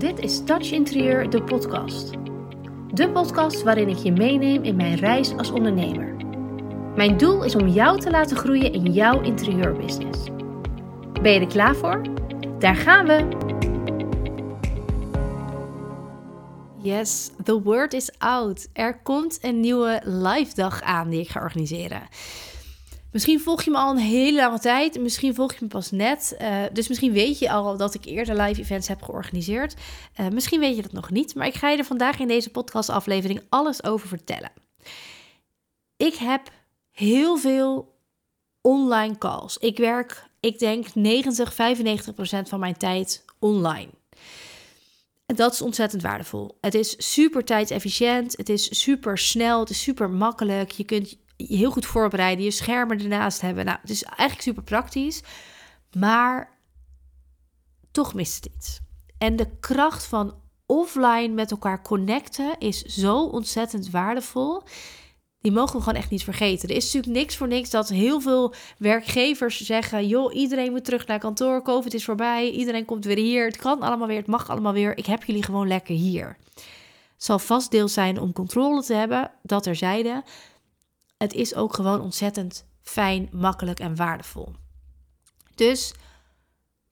Dit is Touch Interieur, de podcast. De podcast waarin ik je meeneem in mijn reis als ondernemer. Mijn doel is om jou te laten groeien in jouw interieurbusiness. Ben je er klaar voor? Daar gaan we! Yes, the word is out. Er komt een nieuwe live dag aan die ik ga organiseren. Misschien volg je me al een hele lange tijd, misschien volg je me pas net. Uh, dus misschien weet je al dat ik eerder live events heb georganiseerd. Uh, misschien weet je dat nog niet, maar ik ga je er vandaag in deze podcastaflevering alles over vertellen. Ik heb heel veel online calls. Ik werk, ik denk 90, 95 procent van mijn tijd online. En dat is ontzettend waardevol. Het is super tijdsefficiënt, het is super snel, het is super makkelijk. Je kunt je heel goed voorbereiden, je schermen ernaast hebben. Nou, het is eigenlijk super praktisch, maar toch mist het iets. En de kracht van offline met elkaar connecten is zo ontzettend waardevol. Die mogen we gewoon echt niet vergeten. Er is natuurlijk niks voor niks dat heel veel werkgevers zeggen: joh, iedereen moet terug naar kantoor. COVID is voorbij. Iedereen komt weer hier. Het kan allemaal weer. Het mag allemaal weer. Ik heb jullie gewoon lekker hier. Het zal vast deel zijn om controle te hebben, dat er zeiden het is ook gewoon ontzettend fijn, makkelijk en waardevol. Dus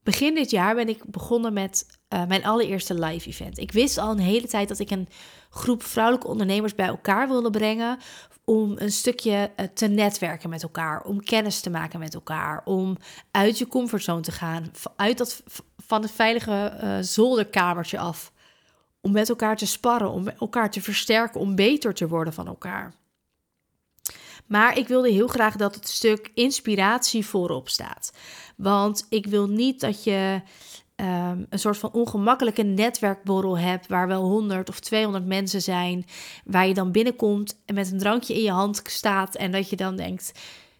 begin dit jaar ben ik begonnen met uh, mijn allereerste live event. Ik wist al een hele tijd dat ik een groep vrouwelijke ondernemers bij elkaar wilde brengen om een stukje uh, te netwerken met elkaar, om kennis te maken met elkaar, om uit je comfortzone te gaan, uit dat van het veilige uh, zolderkamertje af, om met elkaar te sparren, om elkaar te versterken, om beter te worden van elkaar. Maar ik wilde heel graag dat het stuk inspiratie voorop staat. Want ik wil niet dat je um, een soort van ongemakkelijke netwerkborrel hebt. waar wel 100 of 200 mensen zijn. Waar je dan binnenkomt en met een drankje in je hand staat. En dat je dan denkt: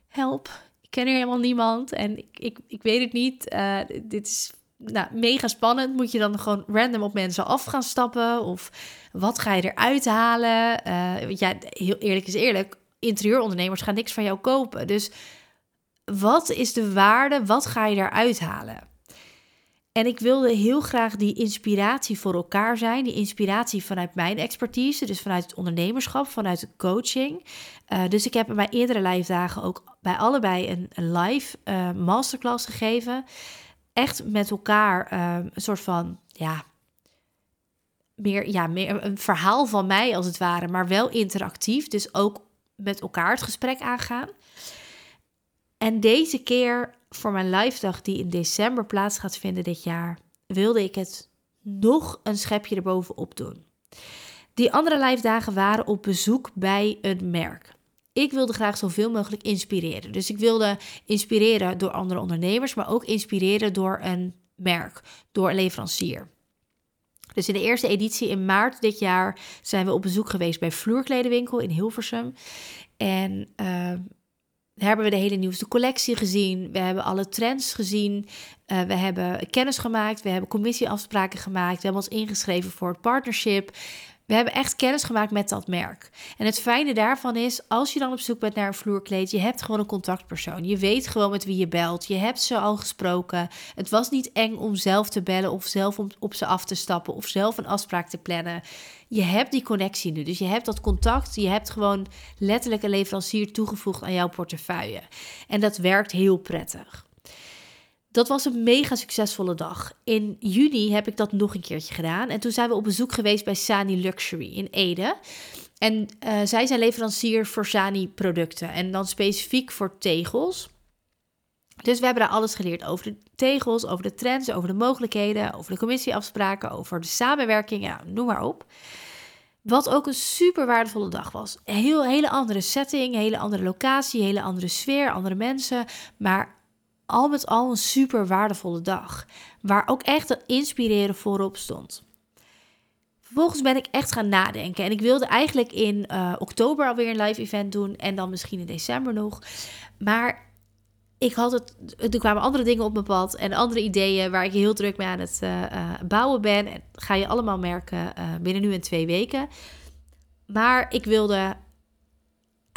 help, ik ken hier helemaal niemand. En ik, ik, ik weet het niet. Uh, dit is nou, mega spannend. Moet je dan gewoon random op mensen af gaan stappen? Of wat ga je eruit halen? Uh, ja, heel eerlijk is eerlijk interieurondernemers gaan niks van jou kopen. Dus wat is de waarde? Wat ga je eruit halen? En ik wilde heel graag die inspiratie voor elkaar zijn. Die inspiratie vanuit mijn expertise, dus vanuit het ondernemerschap, vanuit de coaching. Uh, dus ik heb bij mijn eerdere live dagen ook bij allebei een, live uh, masterclass gegeven. Echt met elkaar uh, een soort van, ja, meer, ja, meer een verhaal van mij als het ware, maar wel interactief. Dus ook met elkaar het gesprek aangaan. En deze keer voor mijn live dag die in december plaats gaat vinden dit jaar, wilde ik het nog een schepje erbovenop doen. Die andere live dagen waren op bezoek bij een merk. Ik wilde graag zoveel mogelijk inspireren. Dus ik wilde inspireren door andere ondernemers, maar ook inspireren door een merk, door een leverancier. Dus in de eerste editie in maart dit jaar zijn we op bezoek geweest bij Vloerkledenwinkel in Hilversum. En uh, hebben we de hele nieuwste collectie gezien. We hebben alle trends gezien. Uh, we hebben kennis gemaakt. We hebben commissieafspraken gemaakt. We hebben ons ingeschreven voor het partnership. We hebben echt kennis gemaakt met dat merk. En het fijne daarvan is, als je dan op zoek bent naar een vloerkleed, je hebt gewoon een contactpersoon. Je weet gewoon met wie je belt. Je hebt ze al gesproken. Het was niet eng om zelf te bellen of zelf om op ze af te stappen of zelf een afspraak te plannen. Je hebt die connectie nu. Dus je hebt dat contact. Je hebt gewoon letterlijk een leverancier toegevoegd aan jouw portefeuille. En dat werkt heel prettig. Dat was een mega succesvolle dag. In juni heb ik dat nog een keertje gedaan. En toen zijn we op bezoek geweest bij Sani Luxury in Ede. En uh, zij zijn leverancier voor Sani-producten. En dan specifiek voor tegels. Dus we hebben daar alles geleerd over de tegels, over de trends, over de mogelijkheden, over de commissieafspraken, over de samenwerking, ja, noem maar op. Wat ook een super waardevolle dag was. Heel, hele andere setting, hele andere locatie, hele andere sfeer, andere mensen. Maar al met al een super waardevolle dag. Waar ook echt het inspireren voorop stond. Vervolgens ben ik echt gaan nadenken. En ik wilde eigenlijk in uh, oktober alweer een live event doen. En dan misschien in december nog. Maar ik had het. Er kwamen andere dingen op mijn pad. En andere ideeën waar ik heel druk mee aan het uh, uh, bouwen ben. En ga je allemaal merken binnen nu en twee weken. Maar ik wilde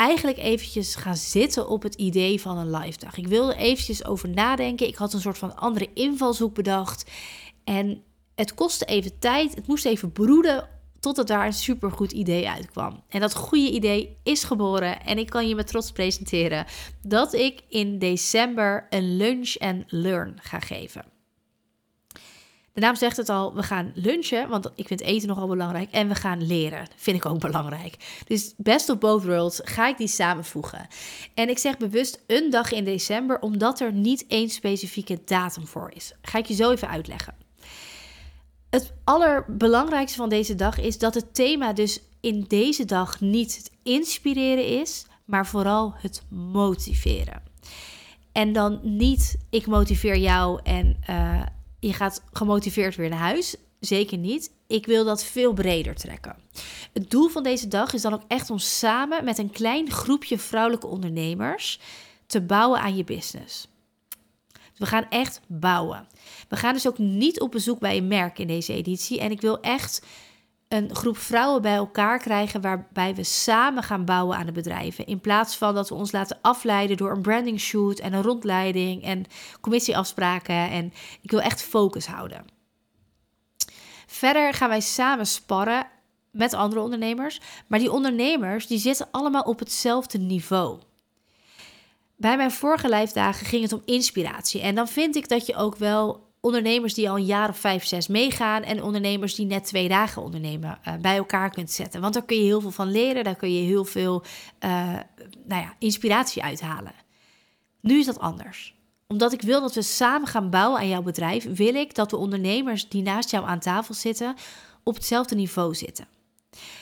eigenlijk eventjes gaan zitten op het idee van een live dag. Ik wilde eventjes over nadenken. Ik had een soort van andere invalshoek bedacht. En het kostte even tijd, het moest even broeden totdat daar een supergoed idee uitkwam. En dat goede idee is geboren en ik kan je met trots presenteren dat ik in december een lunch and learn ga geven. De naam zegt het al, we gaan lunchen, want ik vind eten nogal belangrijk. En we gaan leren, vind ik ook belangrijk. Dus best of both worlds ga ik die samenvoegen. En ik zeg bewust een dag in december, omdat er niet één specifieke datum voor is. Ga ik je zo even uitleggen. Het allerbelangrijkste van deze dag is dat het thema dus in deze dag niet het inspireren is, maar vooral het motiveren. En dan niet ik motiveer jou en uh, je gaat gemotiveerd weer naar huis. Zeker niet. Ik wil dat veel breder trekken. Het doel van deze dag is dan ook echt om samen met een klein groepje vrouwelijke ondernemers te bouwen aan je business. We gaan echt bouwen. We gaan dus ook niet op bezoek bij een merk in deze editie. En ik wil echt een groep vrouwen bij elkaar krijgen waarbij we samen gaan bouwen aan de bedrijven. In plaats van dat we ons laten afleiden door een branding shoot en een rondleiding en commissieafspraken. En ik wil echt focus houden. Verder gaan wij samen sparren met andere ondernemers. Maar die ondernemers die zitten allemaal op hetzelfde niveau. Bij mijn vorige lijfdagen ging het om inspiratie. En dan vind ik dat je ook wel ondernemers die al een jaar of vijf, zes meegaan en ondernemers die net twee dagen ondernemen uh, bij elkaar kunt zetten. Want daar kun je heel veel van leren, daar kun je heel veel uh, nou ja, inspiratie uithalen. Nu is dat anders. Omdat ik wil dat we samen gaan bouwen aan jouw bedrijf, wil ik dat de ondernemers die naast jou aan tafel zitten op hetzelfde niveau zitten.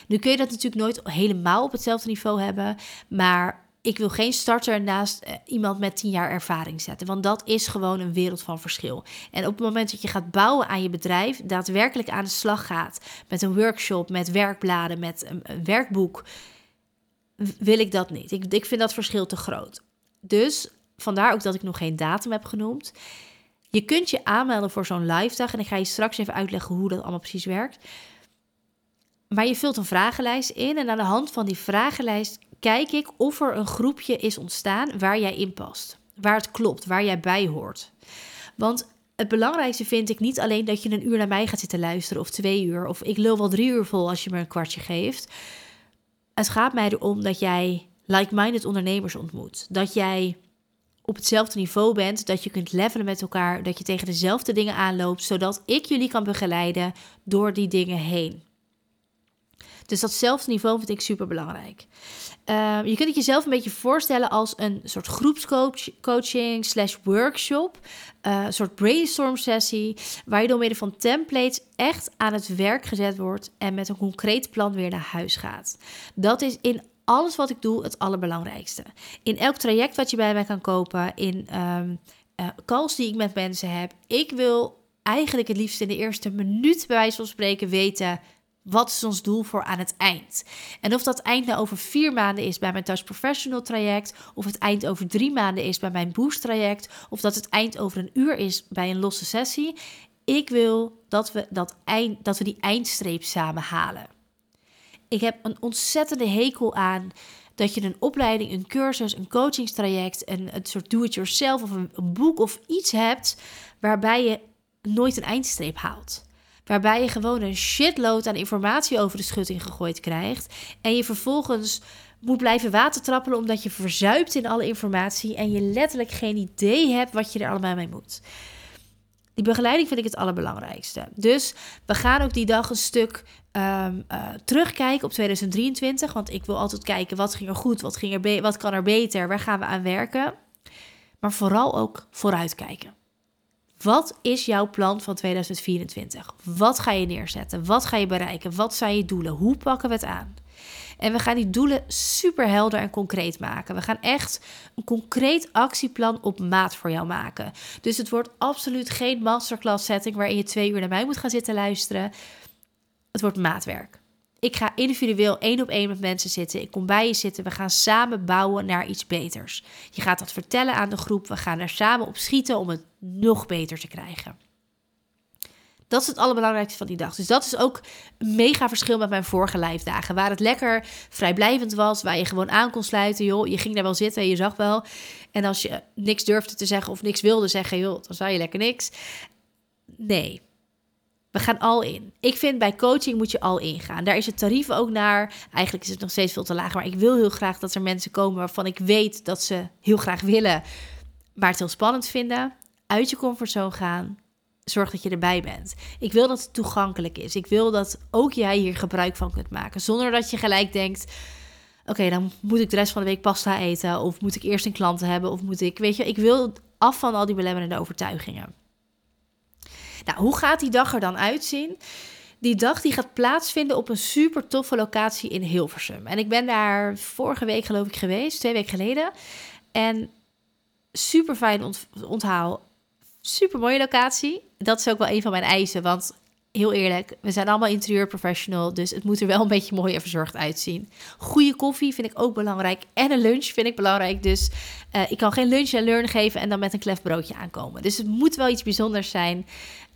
Nu kun je dat natuurlijk nooit helemaal op hetzelfde niveau hebben, maar ik wil geen starter naast eh, iemand met 10 jaar ervaring zetten. Want dat is gewoon een wereld van verschil. En op het moment dat je gaat bouwen aan je bedrijf, daadwerkelijk aan de slag gaat met een workshop, met werkbladen, met een, werkboek, wil ik dat niet. Ik, ik vind dat verschil te groot. Dus vandaar ook dat ik nog geen datum heb genoemd. Je kunt je aanmelden voor zo'n live dag en ik ga je straks even uitleggen hoe dat allemaal precies werkt. Maar je vult een vragenlijst in en aan de hand van die vragenlijst kijk ik of er een groepje is ontstaan waar jij in past. Waar het klopt, waar jij bij hoort. Want het belangrijkste vind ik niet alleen dat je een uur naar mij gaat zitten luisteren of twee uur. Of ik lul wel drie uur vol als je me een kwartje geeft. Het gaat mij erom dat jij like-minded ondernemers ontmoet. Dat jij op hetzelfde niveau bent, dat je kunt levelen met elkaar, dat je tegen dezelfde dingen aanloopt, zodat ik jullie kan begeleiden door die dingen heen. Dus datzelfde niveau vind ik super belangrijk. Ehm, je kunt het jezelf een beetje voorstellen als een soort groepscoaching slash workshop. Uh, een soort brainstorm sessie. Waar je door middel van templates echt aan het werk gezet wordt. En met een concreet plan weer naar huis gaat. Dat is in alles wat ik doe het allerbelangrijkste. In elk traject wat je bij mij kan kopen. In um, uh, calls die ik met mensen heb. Ik wil eigenlijk het liefst in de eerste minuut bij wijze van spreken weten wat is ons doel voor aan het eind? En of dat eind nou over vier maanden is bij mijn Touch Professional traject, of het eind over drie maanden is bij mijn Boost traject, of dat het eind over een uur is bij een losse sessie. Ik wil dat we, dat eind, dat we die eindstreep samen halen. Ik heb een ontzettende hekel aan dat je een opleiding, een cursus, een coachingstraject, een, een soort do-it-yourself of een, een boek of iets hebt waarbij je nooit een eindstreep haalt. Waarbij je gewoon een shitload aan informatie over de schutting gegooid krijgt. En je vervolgens moet blijven watertrappelen omdat je verzuipt in alle informatie. En je letterlijk geen idee hebt wat je er allemaal mee moet. Die begeleiding vind ik het allerbelangrijkste. Dus we gaan ook die dag een stuk um, uh, terugkijken op 2023. Want ik wil altijd kijken wat ging er goed, wat, ging er wat kan er beter, waar gaan we aan werken. Maar vooral ook vooruitkijken. Wat is jouw plan van 2024? Wat ga je neerzetten? Wat ga je bereiken? Wat zijn je doelen? Hoe pakken we het aan? En we gaan die doelen super helder en concreet maken. We gaan echt een concreet actieplan op maat voor jou maken. Dus het wordt absoluut geen masterclass setting waarin je twee uur naar mij moet gaan zitten luisteren. Het wordt maatwerk. Ik ga individueel één op één met mensen zitten. Ik kom bij je zitten. We gaan samen bouwen naar iets beters. Je gaat dat vertellen aan de groep. We gaan er samen op schieten om het nog beter te krijgen. Dat is het allerbelangrijkste van die dag. Dus dat is ook een mega verschil met mijn vorige lijfdagen. Waar het lekker vrijblijvend was. Waar je gewoon aan kon sluiten. Joh, je ging daar wel zitten. Je zag wel. En als je niks durfde te zeggen of niks wilde zeggen. Joh, dan zei je lekker niks. Nee, We gaan al in. Ik vind bij coaching moet je al ingaan. Daar is het tarief ook naar. Eigenlijk is het nog steeds veel te laag. Maar ik wil heel graag dat er mensen komen waarvan ik weet dat ze heel graag willen. Maar het heel spannend vinden. Uit je comfortzone gaan. Zorg dat je erbij bent. Ik wil dat het toegankelijk is. Ik wil dat ook jij hier gebruik van kunt maken. Zonder dat je gelijk denkt. Oké, dan moet ik de rest van de week pasta eten. Of moet ik eerst een klant hebben. Of moet ik. Weet je, ik wil af van al die belemmerende overtuigingen. Nou, hoe gaat die dag er dan uitzien? Die dag die gaat plaatsvinden op een super toffe locatie in Hilversum. En ik ben daar vorige week geloof ik geweest, twee weken geleden. En super fijn ont onthaal. Super mooie locatie. Dat is ook wel een van mijn eisen. Want heel eerlijk, we zijn allemaal interieurprofessional. Dus het moet er wel een beetje mooi en verzorgd uitzien. Goede koffie vind ik ook belangrijk. En een lunch vind ik belangrijk. Dus uh, ik kan geen lunch en learn geven en dan met een klef broodje aankomen. Dus het moet wel iets bijzonders zijn.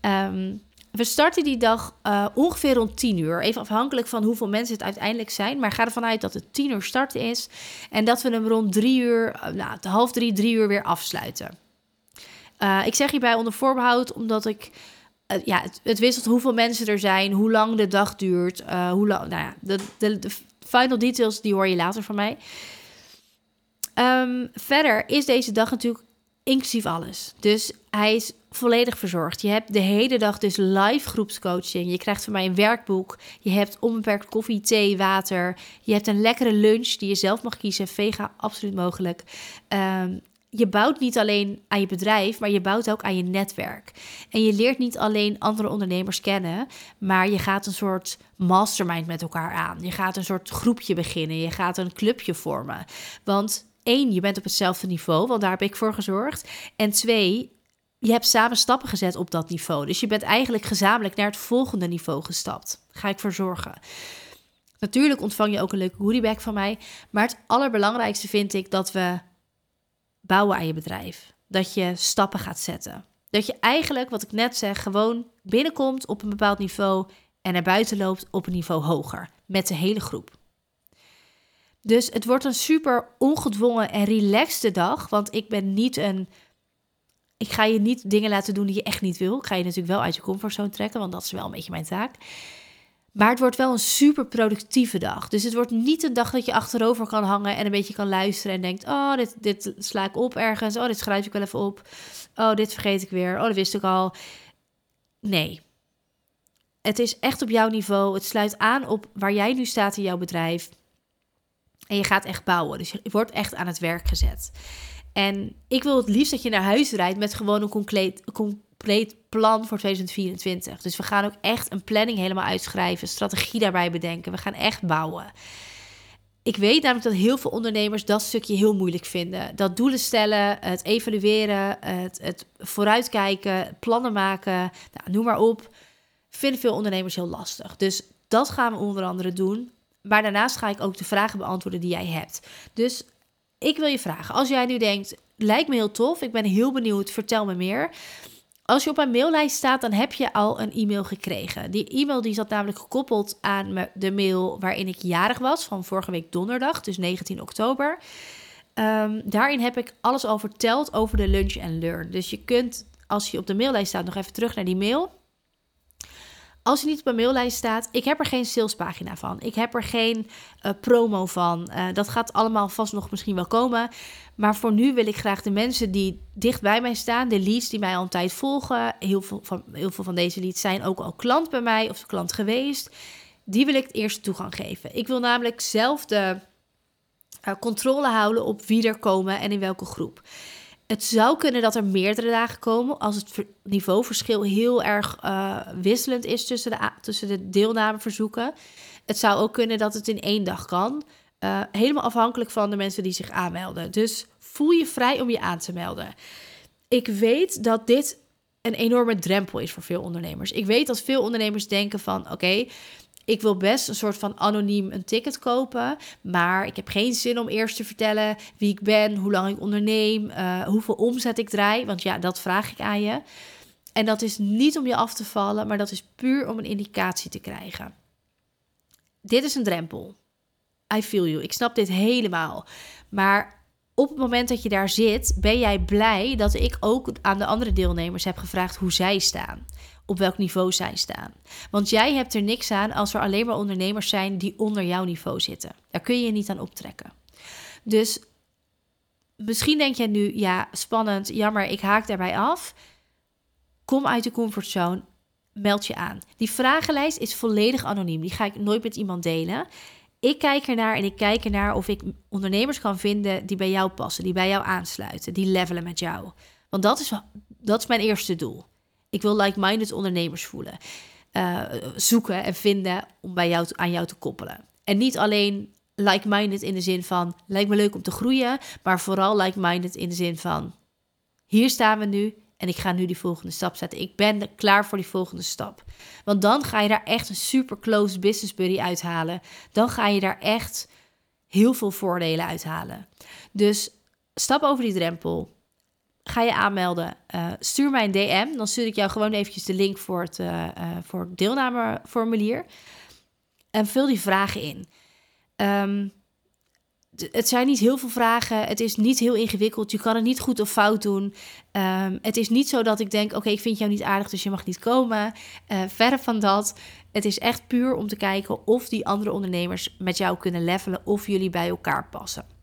Um, we starten die dag uh, ongeveer rond 10 uur. Even afhankelijk van hoeveel mensen het uiteindelijk zijn. Maar ga ervan uit dat het 10 uur start is. En dat we hem rond 3 uur, uh, nou, half 3, 3 uur weer afsluiten. Uh, ik zeg hierbij onder voorbehoud, omdat ik. ja, het, het, wisselt hoeveel mensen er zijn, hoe lang de dag duurt. hoe lang, nou ja, de, de, final details die hoor je later van mij. Um, verder is deze dag natuurlijk inclusief alles. Dus hij is volledig verzorgd. Je hebt de hele dag dus live groepscoaching. Je krijgt van mij een werkboek. Je hebt onbeperkt koffie, thee, water. Je hebt een lekkere lunch die je zelf mag kiezen. Vega, absoluut mogelijk. Um, je bouwt niet alleen aan je bedrijf, maar je bouwt ook aan je netwerk. En je leert niet alleen andere ondernemers kennen, maar je gaat een soort mastermind met elkaar aan. Je gaat een soort groepje beginnen. Je gaat een clubje vormen. Want één, je bent op hetzelfde niveau, want daar heb ik voor gezorgd. En twee, je hebt samen stappen gezet op dat niveau. Dus je bent eigenlijk gezamenlijk naar het volgende niveau gestapt. Ga ik voor zorgen. Natuurlijk ontvang je ook een leuke goodiebag van mij. Maar het allerbelangrijkste vind ik dat we bouwen aan je bedrijf. Dat je stappen gaat zetten. Dat je eigenlijk, wat ik net zeg, gewoon binnenkomt op een bepaald niveau en naar buiten loopt op een niveau hoger. Met de hele groep. Dus het wordt een super ongedwongen en relaxte dag. Want ik ben niet een. Ik ga je niet dingen laten doen die je echt niet wil. Ik ga je natuurlijk wel uit je comfortzone trekken, want dat is wel een beetje mijn taak. Maar het wordt wel een super productieve dag. Dus het wordt niet een dag dat je achterover kan hangen en een beetje kan luisteren en denkt: Oh, dit, dit sla ik op ergens. Oh, dit schrijf ik wel even op. Oh, dit vergeet ik weer. Oh, dat wist ik al. Nee. Het is echt op jouw niveau. Het sluit aan op waar jij nu staat in jouw bedrijf. En je gaat echt bouwen. Dus je wordt echt aan het werk gezet. En ik wil het liefst dat je naar huis rijdt met gewoon een compleet, compleet plan voor 2024. Dus we gaan ook echt een planning helemaal uitschrijven, strategie daarbij bedenken. We gaan echt bouwen. Ik weet namelijk dat heel veel ondernemers dat stukje heel moeilijk vinden. Dat doelen stellen, het evalueren, het, het vooruitkijken, plannen maken, nou, noem maar op. Vinden veel ondernemers heel lastig. Dus dat gaan we onder andere doen. Maar daarnaast ga ik ook de vragen beantwoorden die jij hebt. Dus ik wil je vragen, als jij nu denkt, lijkt me heel tof, ik ben heel benieuwd, vertel me meer. Als je op mijn maillijst staat, dan heb je al een e-mail gekregen. Die e-mail die zat namelijk gekoppeld aan de mail waarin ik jarig was, van vorige week donderdag, dus 19 oktober. Um, daarin heb ik alles al verteld over de lunch en learn. Dus je kunt, als je op de maillijst staat, nog even terug naar die mail. Als je niet op mijn maillijst staat, ik heb er geen salespagina van. Ik heb er geen uh, promo van. Uh, dat gaat allemaal vast nog misschien wel komen. Maar voor nu wil ik graag de mensen die dicht bij mij staan, de leads die mij al een tijd volgen. Heel veel van, heel veel van deze leads zijn ook al klant bij mij of klant geweest. Die wil ik het eerste toegang geven. Ik wil namelijk zelf de uh, controle houden op wie er komen en in welke groep. Het zou kunnen dat er meerdere dagen komen als het niveauverschil heel erg uh, wisselend is tussen de, tussen de deelnameverzoeken. Het zou ook kunnen dat het in één dag kan. Uh, helemaal afhankelijk van de mensen die zich aanmelden. Dus voel je vrij om je aan te melden. Ik weet dat dit een enorme drempel is voor veel ondernemers. Ik weet dat veel ondernemers denken van oké, ik wil best een soort van anoniem een ticket kopen. Maar ik heb geen zin om eerst te vertellen wie ik ben, hoe lang ik onderneem, uh, hoeveel omzet ik draai. Want ja, dat vraag ik aan je. En dat is niet om je af te vallen, maar dat is puur om een indicatie te krijgen. Dit is een drempel. I feel you. Ik snap dit helemaal. Maar op het moment dat je daar zit, ben jij blij dat ik ook aan de andere deelnemers heb gevraagd hoe zij staan. Op welk niveau zij staan. Want jij hebt er niks aan als er alleen maar ondernemers zijn die onder jouw niveau zitten. Daar kun je je niet aan optrekken. Dus misschien denk jij nu, ja, spannend, jammer, ik haak daarbij af. Kom uit de comfortzone, meld je aan. Die vragenlijst is volledig anoniem. Die ga ik nooit met iemand delen. Ik kijk ernaar en ik kijk ernaar of ik ondernemers kan vinden die bij jou passen, die bij jou aansluiten, die levelen met jou. Want dat is, dat is mijn eerste doel. Ik wil like-minded ondernemers voelen, uh, zoeken en vinden om bij jou aan jou te koppelen. En niet alleen like-minded in de zin van lijkt me leuk om te groeien, maar vooral like-minded in de zin van hier staan we nu en ik ga nu die volgende stap zetten. Ik ben klaar voor die volgende stap. Want dan ga je daar echt een super close business buddy uithalen. Dan ga je daar echt heel veel voordelen uithalen. Dus stap over die drempel. Ga je aanmelden. Uh, stuur mij een DM. Dan stuur ik jou gewoon eventjes de link voor het, uh, voor het deelnameformulier. En vul die vragen in. Um, het zijn niet heel veel vragen. Het is niet heel ingewikkeld. Je kan het niet goed of fout doen. Um, het is niet zo dat ik denk: oké, ik vind jou niet aardig, dus je mag niet komen. Uh, verre van dat. Het is echt puur om te kijken of die andere ondernemers met jou kunnen levelen of jullie bij elkaar passen.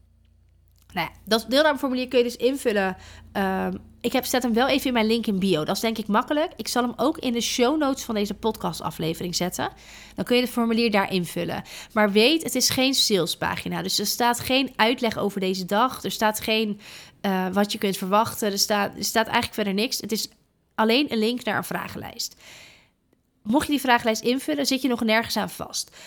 Nou dat deelnameformulier kun je dus invullen. Um, ik heb, zet hem wel even in mijn link in bio. Dat is denk ik makkelijk. Ik zal hem ook in de show notes van deze podcastaflevering zetten. Dan kun je het formulier daar invullen. Maar weet, het is geen salespagina. Dus er staat geen uitleg over deze dag. Er staat geen uh, wat je kunt verwachten. Er staat, er staat eigenlijk verder niks. Het is alleen een link naar een vragenlijst. Mocht je die vragenlijst invullen, zit je nog nergens aan vast.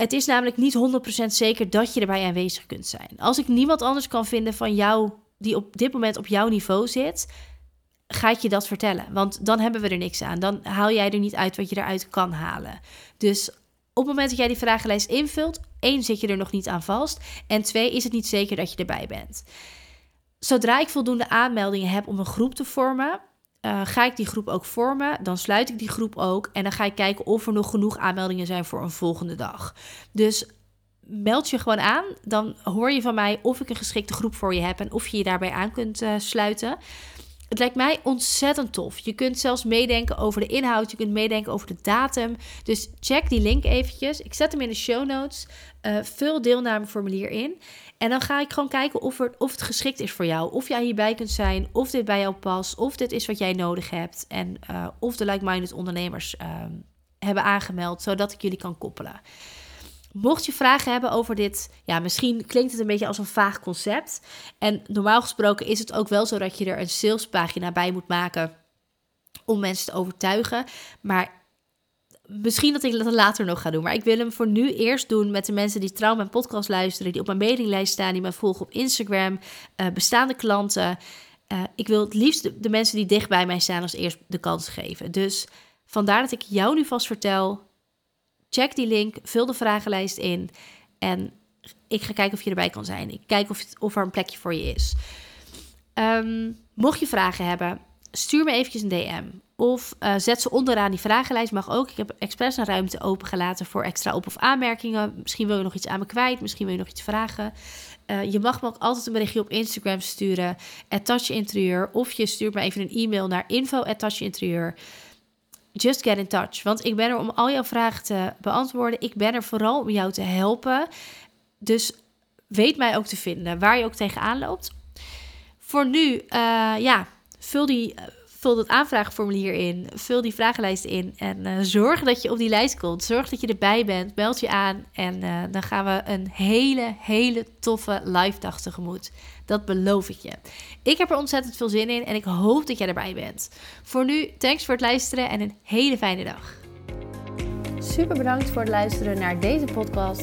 Het is namelijk niet 100% zeker dat je erbij aanwezig kunt zijn. Als ik niemand anders kan vinden van jou die op dit moment op jouw niveau zit, ga ik je dat vertellen. Want dan hebben we er niks aan. Dan haal jij er niet uit wat je eruit kan halen. Dus op het moment dat jij die vragenlijst invult, één, zit je er nog niet aan vast. En twee, is het niet zeker dat je erbij bent. Zodra ik voldoende aanmeldingen heb om een groep te vormen, uh, ga ik die groep ook vormen. Dan sluit ik die groep ook. En dan ga ik kijken of er nog genoeg aanmeldingen zijn voor een volgende dag. Dus meld je gewoon aan. Dan hoor je van mij of ik een geschikte groep voor je heb en of je je daarbij aan kunt uh, sluiten. Het lijkt mij ontzettend tof. Je kunt zelfs meedenken over de inhoud. Je kunt meedenken over de datum. Dus check die link eventjes. Ik zet hem in de show notes. Uh, vul deelnameformulier in. En dan ga ik gewoon kijken of, of het geschikt is voor jou. Of jij hierbij kunt zijn. Of dit bij jou past. Of dit is wat jij nodig hebt. En uh, of de like-minded ondernemers uh, hebben aangemeld. Zodat ik jullie kan koppelen. Mocht je vragen hebben over dit, ja, misschien klinkt het een beetje als een vaag concept. En normaal gesproken is het ook wel zo dat je er een salespagina bij moet maken om mensen te overtuigen. Maar misschien dat ik dat later nog ga doen. Maar ik wil hem voor nu eerst doen met de mensen die trouw mijn podcast luisteren, die op mijn mailinglijst staan, die mij volgen op Instagram, uh, bestaande klanten. Uh, ik wil het liefst de, mensen die dicht bij mij staan als eerst de kans geven. Dus vandaar dat ik jou nu vast vertel Check die link, vul de vragenlijst in en ik ga kijken of je erbij kan zijn. Ik kijk of, of er een plekje voor je is. Um, mocht je vragen hebben, stuur me eventjes een DM. Of uh, zet ze onderaan die vragenlijst. Mag ook. Ik heb expres een ruimte opengelaten voor extra op- of aanmerkingen. Misschien wil je nog iets aan me kwijt. Misschien wil je nog iets vragen. Uh, je mag me ook altijd een berichtje op Instagram sturen. Touch Interieur. Of je stuurt me even een e-mail naar info Interieur just get in touch. Want ik ben er om al jouw vragen te beantwoorden. Ik ben er vooral om jou te helpen. Dus weet mij ook te vinden, waar je ook tegenaan loopt. Voor nu, uh, ja, vul die vul dat aanvraagformulier in, vul die vragenlijst in en uh, zorg dat je op die lijst komt. Zorg dat je erbij bent, meld je aan en uh, dan gaan we een hele, hele toffe live dag tegemoet. Dat beloof ik je. Ik heb er ontzettend veel zin in en ik hoop dat jij erbij bent. Voor nu, thanks voor het luisteren en een hele fijne dag. Super bedankt voor het luisteren naar deze podcast.